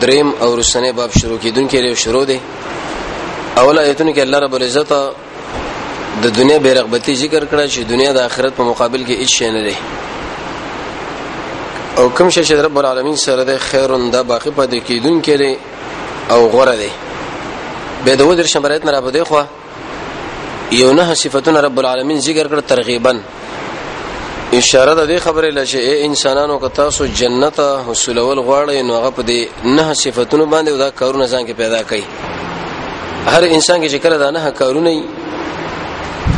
دریم او رسنه باب شروع کیدونکې لري شروع دي اول آیتونه کې الله رب العزت د دنیا بیرغبتی ذکر کړه چې دنیا د آخرت په مقابل کې هیڅ شی نه لري او کوم شی چې رب العالمین سره د خیرون د باقی پد کیدونکې لري او غره دي به د ودر شمرایت نه را بده خو یو نه صفاتونه رب العالمین ذکر کړ ترغیبا اشاره د دې خبرې لشه اے انسانانو که تاسو جنت حاصلول غواړئ نو هغه په دې نه صفاتونو باندې دا کارونه ځان کې پیدا کړئ هر انسان کې چې کله دا نه کارونه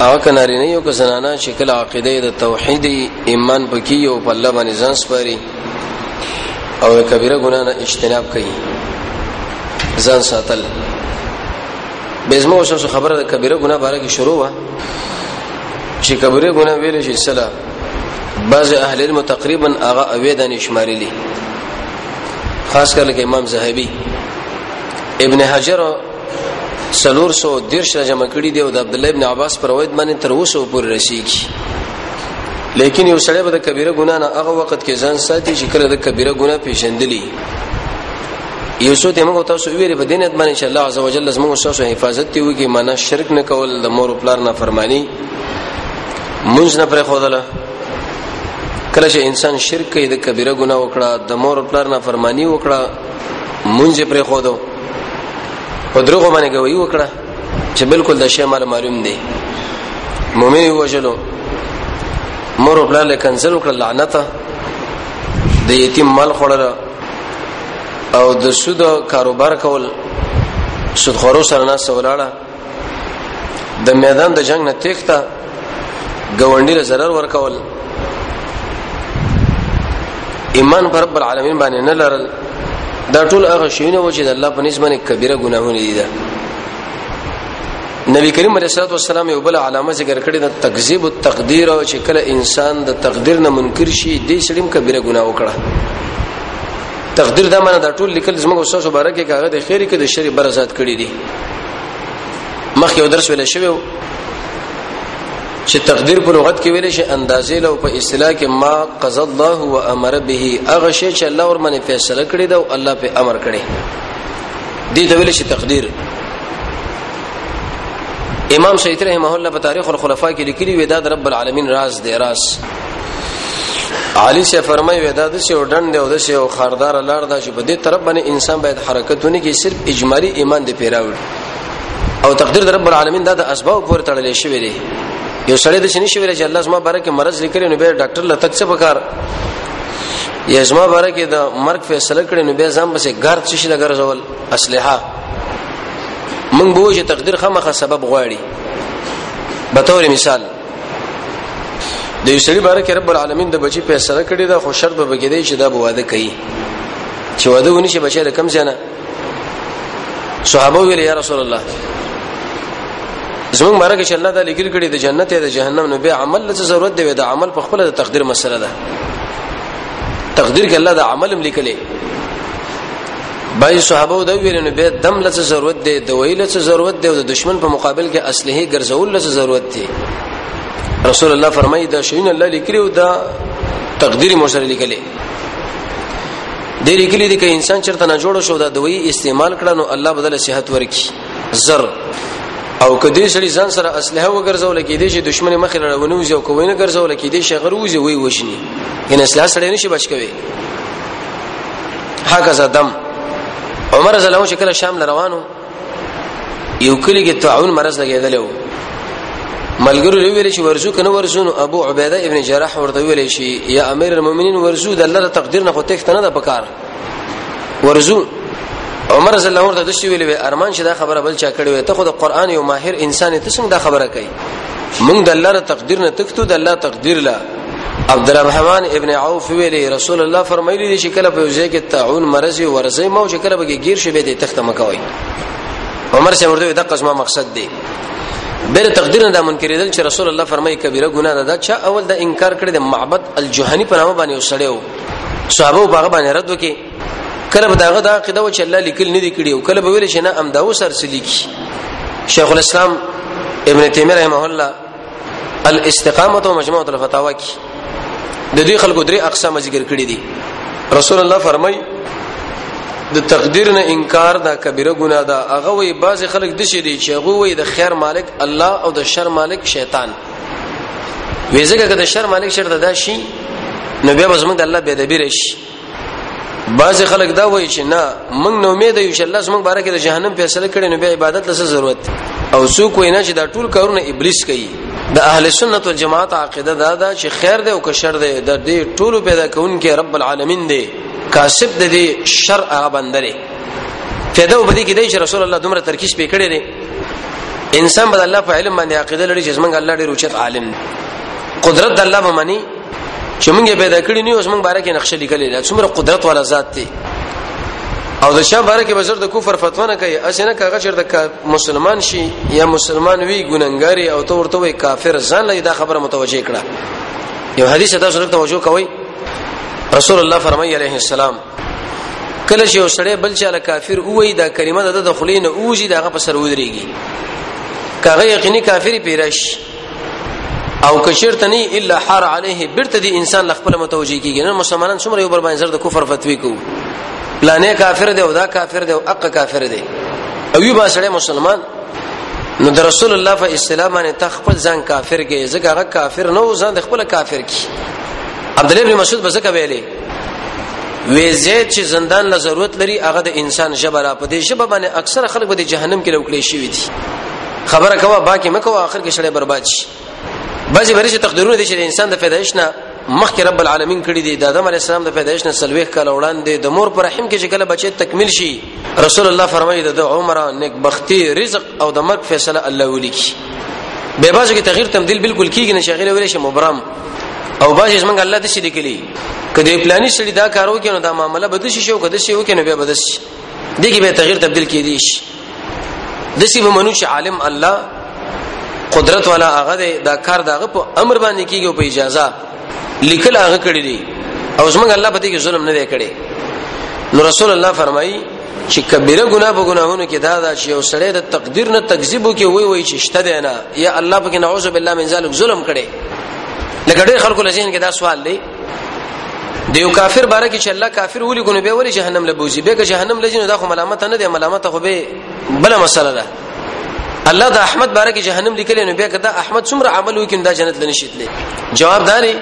او کناری نه یو که زنانا چې کله عقیده د توحید ایمان پکې او په الله باندې ځان سپاري او د کبیره ګناه نه اجتناب کوي ځان ساتل بزمو اوس خبره د کبیره ګناه باره کې شروع وا چې کبیره ګناه ویل شي سلا بعض اهل علم تقریبا هغه اویدا نشمارلی خاص کر لکه امام زهبي ابن حجر سلور سو دیرش را جمع کړي دی او د عبد الله ابن عباس پر روایت باندې تر اوسه پورې رسیږي لیکن یو سړی به د کبیره ګنا نه هغه وخت کې ځان ساتي چې کله د کبیره ګنا پیژندلی یو څه ته موږ تاسو ویری په دینت باندې ان شاء الله عزوجل زموږ تاسو حفاظت دی وکي معنا شرک نه کول د مور او پلار نه فرمانی مونږ نه پر خودله کله چې انسان شرک کوي د کبیره ګناه وکړه د مور او پلار نه فرمانی وکړه مونږ پر خودو په درغه باندې گوي وکړه چې بالکل د شی مال معلوم دی مؤمن وجلو مور او بلال کنزل کړ لعنت د یتیم مال خړل او د سود کاروبار کول سود خورو سره نه سولاړه د میدان د جنگ نه تخته ګوندی له zarar ورکول ایمان پر رب العالمین باندې نه لرل دا ټول هغه شیونه و چې د الله په نسبت باندې کبیره ګناهونه دي دا نبی کریم علیه الصلاه والسلام یو بل علامه ذکر کړی د تکذیب التقدیر او چې کله انسان د تقدیر نه منکر شي د سړیم کبیره ګناه وکړه تقدیر دا معنی دا ټول لیکل زموږ استاد مبارک هغه د خیر کې د شری برزات کړی دي مخکې درس ویل شوی چې تقدیر په لغت کې ویل شي اندازې له په اصطلاح کې ما قضا الله و امر به هغه شی چې الله ورمنه فیصله کړی دا او الله په امر کړی دې ته ویل شي تقدیر امام شیخ رحمه الله په تاریخ الخلفاء کې لیکلی وی دا د رب العالمین راز دی راز علی شه فرمای وی دا د شه وډن دی او د شه خاردار لار دا چې په دې طرف باندې انسان باید حرکتونه کې صرف اجمالی ایمان دی پیراوړي او تقدیر د رب العالمین دا د اسباب پورې تړلې شوی دی یو سړی د شنی شوی چې الله زما باره کې مرز لیکل نو به ډاکټر لته څه پکار یا زما باره کې د مرګ فیصله کړي نو به ځم بس ګر څه شي لګر زول اسلحه من بو چې تقدیر خامخه سبب غواړي به تور مثال د یو سړي باره کې رب العالمین د بچي فیصله کړي دا خو شرط به بګیدي چې دا بواده کوي چې واده ونی شي بچی د کم ځنه صحابه ویل یا رسول الله زمون مرګ چې الله تعالی ګل کړي د جنت یا د جهنم نو به عمل له ضرورت دی د عمل په خپل د تقدیر مسله ده تقدیر کې الله د عمل هم لیکلې بای صحابه د ویل نو به دم له ضرورت دی د ویل له ضرورت دی او د دشمن په مقابل کې اصله ګرځول له ضرورت دی رسول الله فرمایي دا شین الله لیکلي او دا تقدیر مو سره لیکلي د لیکلي دي کې انسان چرته نه جوړ شو دا دوی استعمال کړه نو الله بدل صحت ورکي زر او کدی سړي ځان سره اسلحه وګرځول کې دي چې دشمن مخې لړونه وزي او کوینه ګرځول کې دي چې غروزي وي وشني ان اسلحه سره نشي بچ کوي هغه زدم عمر زلو شکل شام روانو یو کلی کې تعاون مرز لګیدل وو ملګرو ویل چې ورزو کنه ورزو نو ابو عبیده ابن جراح ورته ویل شي یا امیر المؤمنین ورزو د الله تقدیر نه خو تخت نه د پکار ورزو عمر رضی الله عنه د شی ویل ارمان چې دا خبره بل چا کړی وي ته خو د قران یو ماهر انسان ته څنګه دا خبره کوي مونږ د الله تقدیر نه تختو د الله تقدیر لا عبدالرحمن ابن عوف ویلی رسول الله فرمایلی دی چې کله په ځای کې تعون مرضی ورزی مو چې کله به گیر شي به دې تخت مکوي عمر سے ورته د قسمه مقصد دی بیر تقدیر نه د منکر دل چې رسول الله فرمایي کبیره ګناه ده چې اول د انکار کړی د معبد الجهنی په نامه باندې وسړیو صحابه باغ باندې رد وکي کله به داغه دا عقیده و چې الله لیکل نه دی کړی او کله به ویل چې نه ام دا وسر سلیکی شیخ الاسلام ابن تیمیه رحمه الله الاستقامه او مجموعه الفتاوا کې د دې خلکو درې اقسام ذکر کړی دي رسول الله فرمای د تقدیر نه انکار دا کبیره ګناه ده هغه وی بعض خلک د شي دي چې هغه وی د خیر مالک الله او د شر مالک شیطان ویزګه که د شر مالک شر ده شي نو بیا به زموږ د الله به د بیرش بعض خلک دا وایي چې نه موږ نو امید یو چې الله زموږ باره کې د جهنم فیصله کړي نو بیا عبادت لسه ضرورت او څوک وینا چې دا ټول کارونه ابلیس کوي د اهل سنت والجماعت عقیده دا ده چې خیر دی او که شر دی د دې ټولو پیدا کونکي رب العالمین دی کاسب د دې شر هغه بندره فیدا وبدي کې دی چې رسول الله دومره ترکیز پې کړی دی انسان بد الله په علم باندې عقیده لري چې زمونږ الله ډېر اوچت عالم دی قدرت د الله به مني چې موږ پیدا کړی نه اوس موږ باره کې نقشه لیکلې ده څومره قدرت والا ذات دی او د شام باره کې بشر د کفر فتوا نه کوي اسنه کاغه چر د مسلمان شي یا مسلمان وی ګننګاری او تو ورته وی کافر ځان لې دا خبره متوجه کړه یو حدیث تاسو ته توجه کوئ رسول الله فرمایي عليه السلام کله چې وسړی بل چاله کافر وای دا کلمه د دخلین اوجی دغه په سر ودرېږي کاغه یقیني کافر پیرش او کشرت نه الا حر عليه برته دي انسان لخپل متوجي کیږي نن مسلمانان څومره یو بل باندې زر د کفر فتوی کو پلانې کافر دی او دا کافر دی او اق کافر دی او یو باسړی مسلمان نو د رسول الله په اسلام باندې تخپل ځان کافر کې ځکه هغه کافر نه و ځان د خپل کافر کی عبد الله بن مسعود بزکه ویلې وی زید چې زندان له ضرورت لري هغه د انسان جبر په دې شبه باندې اکثر خلک به د جهنم کې لوکړې شي دي خبره کوا باقي مکو اخر کې شړې برباد شي بعضی ورشي تقدیرونه دي چې انسان د پیدایښت نه مخکې رب العالمین کړی دی د آدم علی السلام د پیدایښت نه سلويخ کاله وړاندې د مور پر رحم کې چې کله بچي تکمیل شي رسول الله فرمایي د عمره نیک بختی رزق او د مرګ فیصله الله ولیکي به بازو کې تغییر تبديل بالکل کیږي نه شغله ویل شي مبرم او باز یې څنګه الله د شي لیکلي کله پلاني سړي دا کارو کې نو دا معاملې بد شي شو کده شي وکړي نو به بد شي دغه به تغییر تبديل کیدی شي د سی به منو چې عالم الله قدرت والا هغه دا کار دغه په امر باندې کیږي او په اجازه لیکل هغه کړی دی او زمونږ الله په دې کې ظلم نه دی کړی نو رسول الله فرمایي چې کبیره ګناه په ګناهونو کې دا دا چې یو سړی د تقدیر نه تکذیب وکي وای وای چې شته دی نه یا الله پکې نعوذ بالله من ذلک ظلم کړي لکه ډېر خلکو لزین کې دا سوال دی د یو کافر باره کې چې الله کافر ولي کو نو به ولي جهنم لبوزي به که جهنم لجنه دا خو ملامت نه دی ملامت خو به بل مسله ده الله د احمد باره کې جهنم لیکلی نو بیا کدا احمد څومره عمل وکړي دا جنت لنی شتلې جواب داري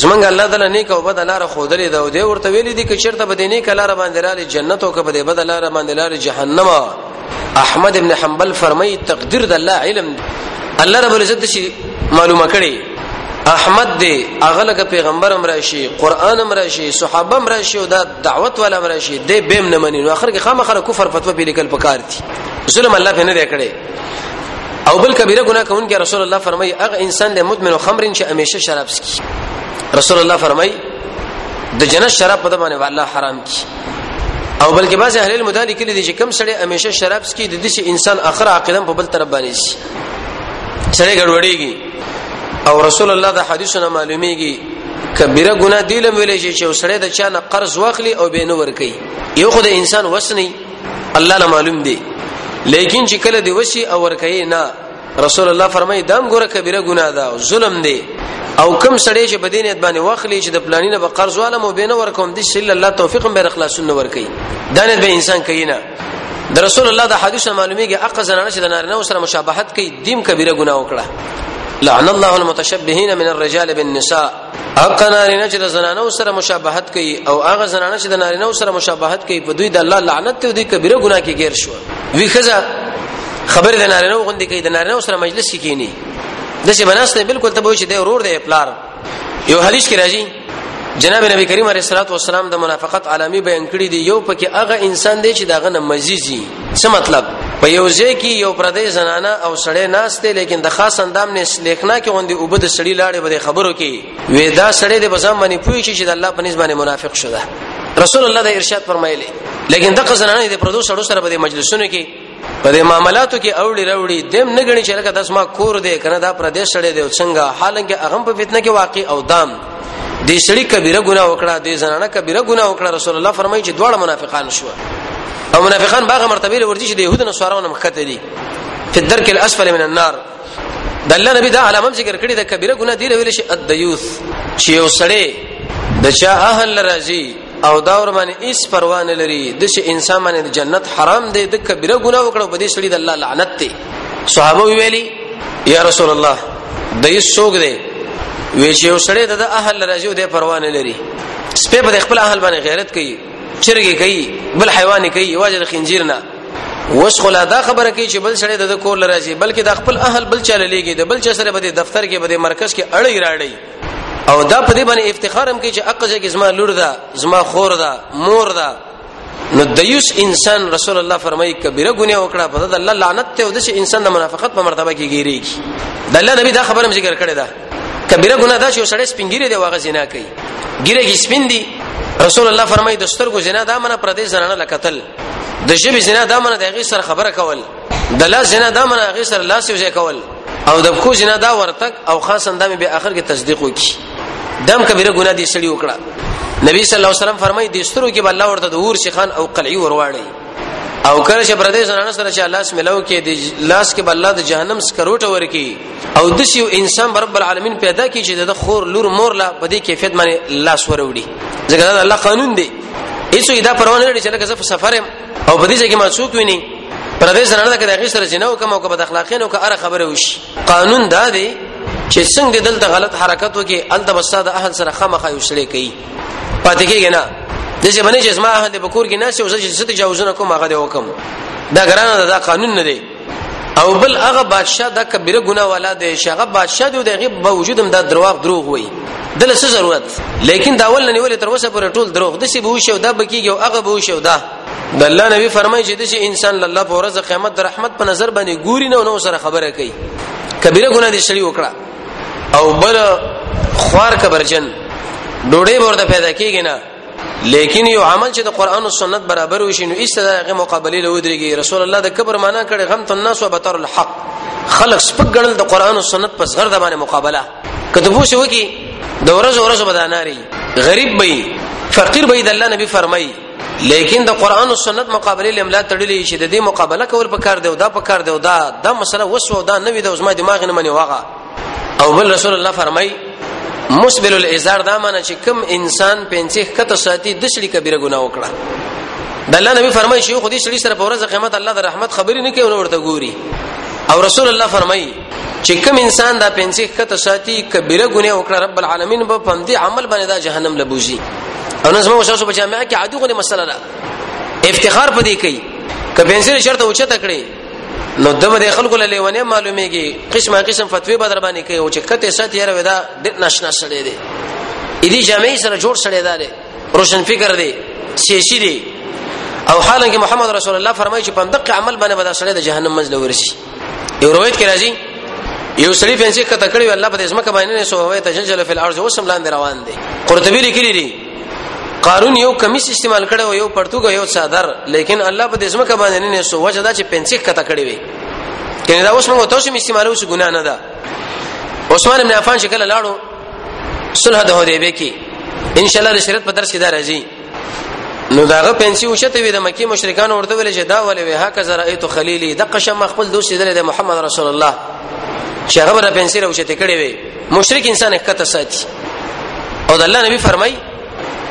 زمنګ الله تعالی نیک او بد لار خو درې دا او دی ورته ویلي دي چې چرته بد نیک لار باندې لار جنت او کبه بد لار باندې لار جهنم احمد ابن حنبل فرمایي تقدیر د الله علم الله رب العزت شي معلومه کړي احمد دی اغله ک پیغمبر امر شي قران امر شي صحابه امر شي او دا دعوت ولا امر شي دی بیم نه مني نو اخر کې خامخره کفر فتوا به لیکل پکار دي ظلم الله په نه دی کړی او بل کبیره ګناه کوونکی رسول الله فرمایي هغه انسان د مدمن خمر چې همیشه شراب څکي رسول الله فرمایي د جنت شراب په دمانه والله حرام کی او بلکې بعض اهل علم دا لیکلي دي چې کم سړی همیشه شراب څکي د دې انسان اخر عقیدم په بل طرف باندې شي سړی ګډوډيږي او رسول الله د حدیثونو معلومیږي کبیره ګناه دی لم ویلې چې سړی د چا نه قرض واخلي او به نور کوي یو خدای انسان وسني الله له معلوم دی لیکن چې کله دی وشي او ورکه نه رسول الله فرمایي دام ګوره کبیره ګناه ده ظلم دی او کم سړی چې بدین ات باندې واخلي چې د پلاني نه به قرض واله مو بینه ورکوم د شل الله توفیق به اخلاصون ور کوي دا نه به انسان کوي نه د رسول الله د حدیث معلومیږي اق زنانه چې د نارینه سره مشابهت کوي دیم کبیره ګناه وکړه لعن الله المتشبهين من الرجال بالنساء هغه نارینه چې د زنانو سره مشابهت کوي او هغه زنانه چې د نارینه سره مشابهت کوي په دوی د الله لعنت ته دوی کبیره ګناه کې ګیر شو وی خزه خبر د نارینه غوندې کوي د نارینه سره مجلس کې کینی د څه بناسته بالکل ته وایي چې د ورور د پلار یو حدیث کې راځي جناب نبی کریم علیه الصلاه والسلام د منافقت علامه بیان کړی دی یو پکې هغه انسان دی چې داغه نه مزيزي څه مطلب په یو ځای کې یو پردې زنانه او سړی ناشته لیکن د خاص اندام نه لیکنا کې غوندي وبد سړی لاړې به خبرو کې وې دا سړی د بزم باندې پوي شي چې د الله په نسبت منافق شوه رسول الله د ارشاد فرمایلی لیکن دغه زنانه د پردو سړو سره په مجلسونو کې په دې معاملاتو کې اوړي راوړي دیم نه غني چې لکه داس ما کور دی کنه دا پر دې سړې دی څنګه حالانکه هغه په فتنه کې واقع او دام دې سړي کبیره ګناه وکړه دې زنانه کبیره ګناه وکړه رسول الله فرمایي چې دواړه منافقان شو او منافقان باغ مرتبه لور دي چې د يهودو نه سوارونه مخته دي په درک الاسفل من النار د الله نبی دا علامه ذکر کړی د کبیره ګناه دی ویل شي الدیوث چې یو سړی د چا اهل راځي او دا ور باندې هیڅ پروا نه لري د شي انسان باندې جنت حرام دی د کبیره ګناه وکړو په دې سړي د الله لعنت دی صحابه ویلي یا رسول الله د یې سوګ دی وی چې یو سړی د اهل راځي د پروا نه لري سپه په خپل اهل باندې غیرت کوي چرګي کوي بل حیوان کوي واجه خنجیر نه وس خلا دا خبره کوي چې بل سړی د کور لراځي بلکې د خپل اهل بل چاله لګي د بل چا سره به د دفتر کې به د مرکز کې اړي راړي او دا په دې باندې افتخار هم کوي چې اقصه کې زما لور ده زما خور ده مور ده نو دیوس انسان رسول الله فرمایي کبیره ګناه وکړه په دې الله لعنت ته او د انسان د منافقت په مرتبه کې ګیری د الله نبی دا خبره ذکر کړې ده کبیره ګناه دا چې سړی سپینګری دی واغ زنا کوي ګیره کې سپین دی رسول الله فرمایي د سترګو زنا دا منه پر دې زنانه لکتل د ژبې زنا دا منه د هغه سره خبره کول د لا زنا دا معنا هغه سره لاس یو کول او د کو زنا دا ورتک او خاصا د به اخر کې تصدیق وکي دم کبیره ګناه دي سړي وکړه نبی صلی الله علیه وسلم فرمایي د سترو کې بل ورته د اور شيخان او قلعي ورواړي او کله چې پردې زنانه سره چې الله سملو کې د لاس کې بل د جهنم سکروټه ورکی او د شیو انسان رب العالمین پیدا کی چې د خور لور مور لا په دې کیفیت باندې لاس وروړي ځکه دا الله قانون دی هیڅ دا پرونه لري چې لکه زه په سفر او په دې ځای کې ما څوک ویني پر دې سره نه کړه هغه سره جنو کوم او کبد اخلاقین او که اره خبره وش قانون دا دی چې څنګه دلته غلط حرکت وکي الته بس د اهل سره خامخا یو سره کوي پاتې کېږي نه د چې باندې چې ما اهل په کور کې نه شي او چې ست جوازونه کوم هغه وکم دا ګرانه دا قانون نه دی او بل هغه بادشاہ دا کبیره ګناه والا دی چې هغه بادشاہ دی دغه باوجود هم دا درواغ دروغ وای دله څه ضرورت لیکن دا ول نه ولې تر اوسه پر ټول دروغ د سی بو شو دا بکیږي او هغه بو شو دا د الله نبی فرمایي چې د انسان الله په ورځ قیامت د رحمت په نظر باندې ګوري نه نو سره خبره کوي کبیره ګناه دي شړی وکړه او بل خوار کبرجن ډوډۍ ورته پیدا کیږي نه لیکن یو عمل چې د قران او سنت برابر وي شنو ایست دغه مقابله له ودرېږي رسول الله د کبر معنا کړي غم تن الناس وبتر الحق خلق سپک ګڼل د قران او سنت په زغر د باندې مقابله کته پوښي وکي د ورځ ورځ بداناري غریب وي فقیر وي د الله نبی فرمایي لیکن د قران او سنت مقابله لملا تړلې شي د دې مقابله کول پکار دی او دا پکار دی او دا د مسله وسو دا نوې د عظما دماغ نه منی واغه او بل رسول الله فرمای مسبل الازار دا معنی چې کم انسان پنځه کته ساتي د شړي کبیره ګناه وکړه د الله نبی فرمایي چې خو دې شړي سره په ورځ قیامت الله د رحمت خبرې نه کوي ورته ګوري او رسول الله فرمایي چې کم انسان دا پنځه کته ساتي کبیره ګناه وکړه رب العالمین به په دې عمل باندې دا جهنم لبوزي او نظم او شاسو په جامعه کې عادي غونې مسله ده افتخار پدې کوي کبه انسان شرط اوچته کړي نو دمر خلکو له لیونه معلومیږي قسمه قسم فتوی بدر باندې کوي او چې کته ست یې ودا د ناشنا سړی دی اې دې جامعې سره جوړ سړی دی روشن فکر دی سیاسي دی او حالا کې محمد رسول الله فرمایي چې په دقه عمل باندې بدا سړی د جهنم منځ له ورشي یو روایت کې راځي یو سړي فنسي کته کړی الله په دې اسمه کباینه نه سو هوه تجلجل فی الارض وسم لاندې روان دی قرطبی لیکلی دی قارون یو کمیس استعمال کړي او یو پرتګ یو صادر لیکن الله په دې سم کا باندې نه سو وجه دا چې پنځه کته کړي وي کله دا اوس موږ تاسو می استعمالو شو ګنا نه ده عثمان ابن عفان شکل لاړو صلح د حدیبیه کې ان شاء الله د شریعت په درس کې دا راځي نو داغه پنسي وشته وي د مکی مشرکان ورته ویل چې دا ولې وه هک زرا ایت خلیلی د قشم خپل دوست دې د محمد رسول الله چې هغه را پنسي راوشته کړي وي مشرک انسان کته ساتي او د الله نبی فرمای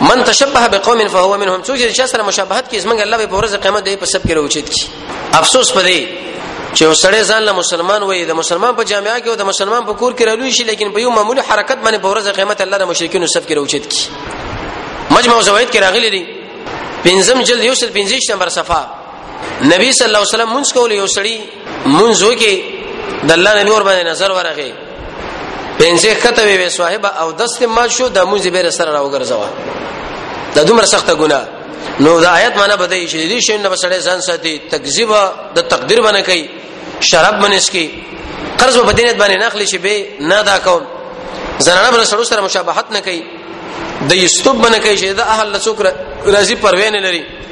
من تشبه بقوم فهو منهم څوک چې سره مشابهت کوي زمونږ الله به په ورځ قیامت دی په سب کې راوچت کی افسوس پدې چې وسړی ځان له مسلمان وي د مسلمان په جامعه کې او د مسلمان په کور کې رالوي شي لیکن په یو معمولی حرکت باندې په ورځ قیامت الله د مشرکین سب کې راوچت کی مجمع زوید کې راغلي دي پنځم جلد یو سل پنځه نمبر صفه نبی صلی الله علیه وسلم مونږ کول یو سړی منځو کې د الله د نور باندې نظر ورغی پنځه خطه وی صاحب او دست ما شو د موزي بیر سره راوګرځوا دا دومره سخته ګناه نو دا آیت معنی بدای شي دې شین نه بسړې ځان ساتي تکذیب د تقدیر باندې کوي شراب باندې سکي قرض په دینت باندې نخلی شي به نه دا کوم زنانه بل سره سره مشابهت نه کوي د یستوب باندې کوي چې د اهل لسوک راضي پروین لري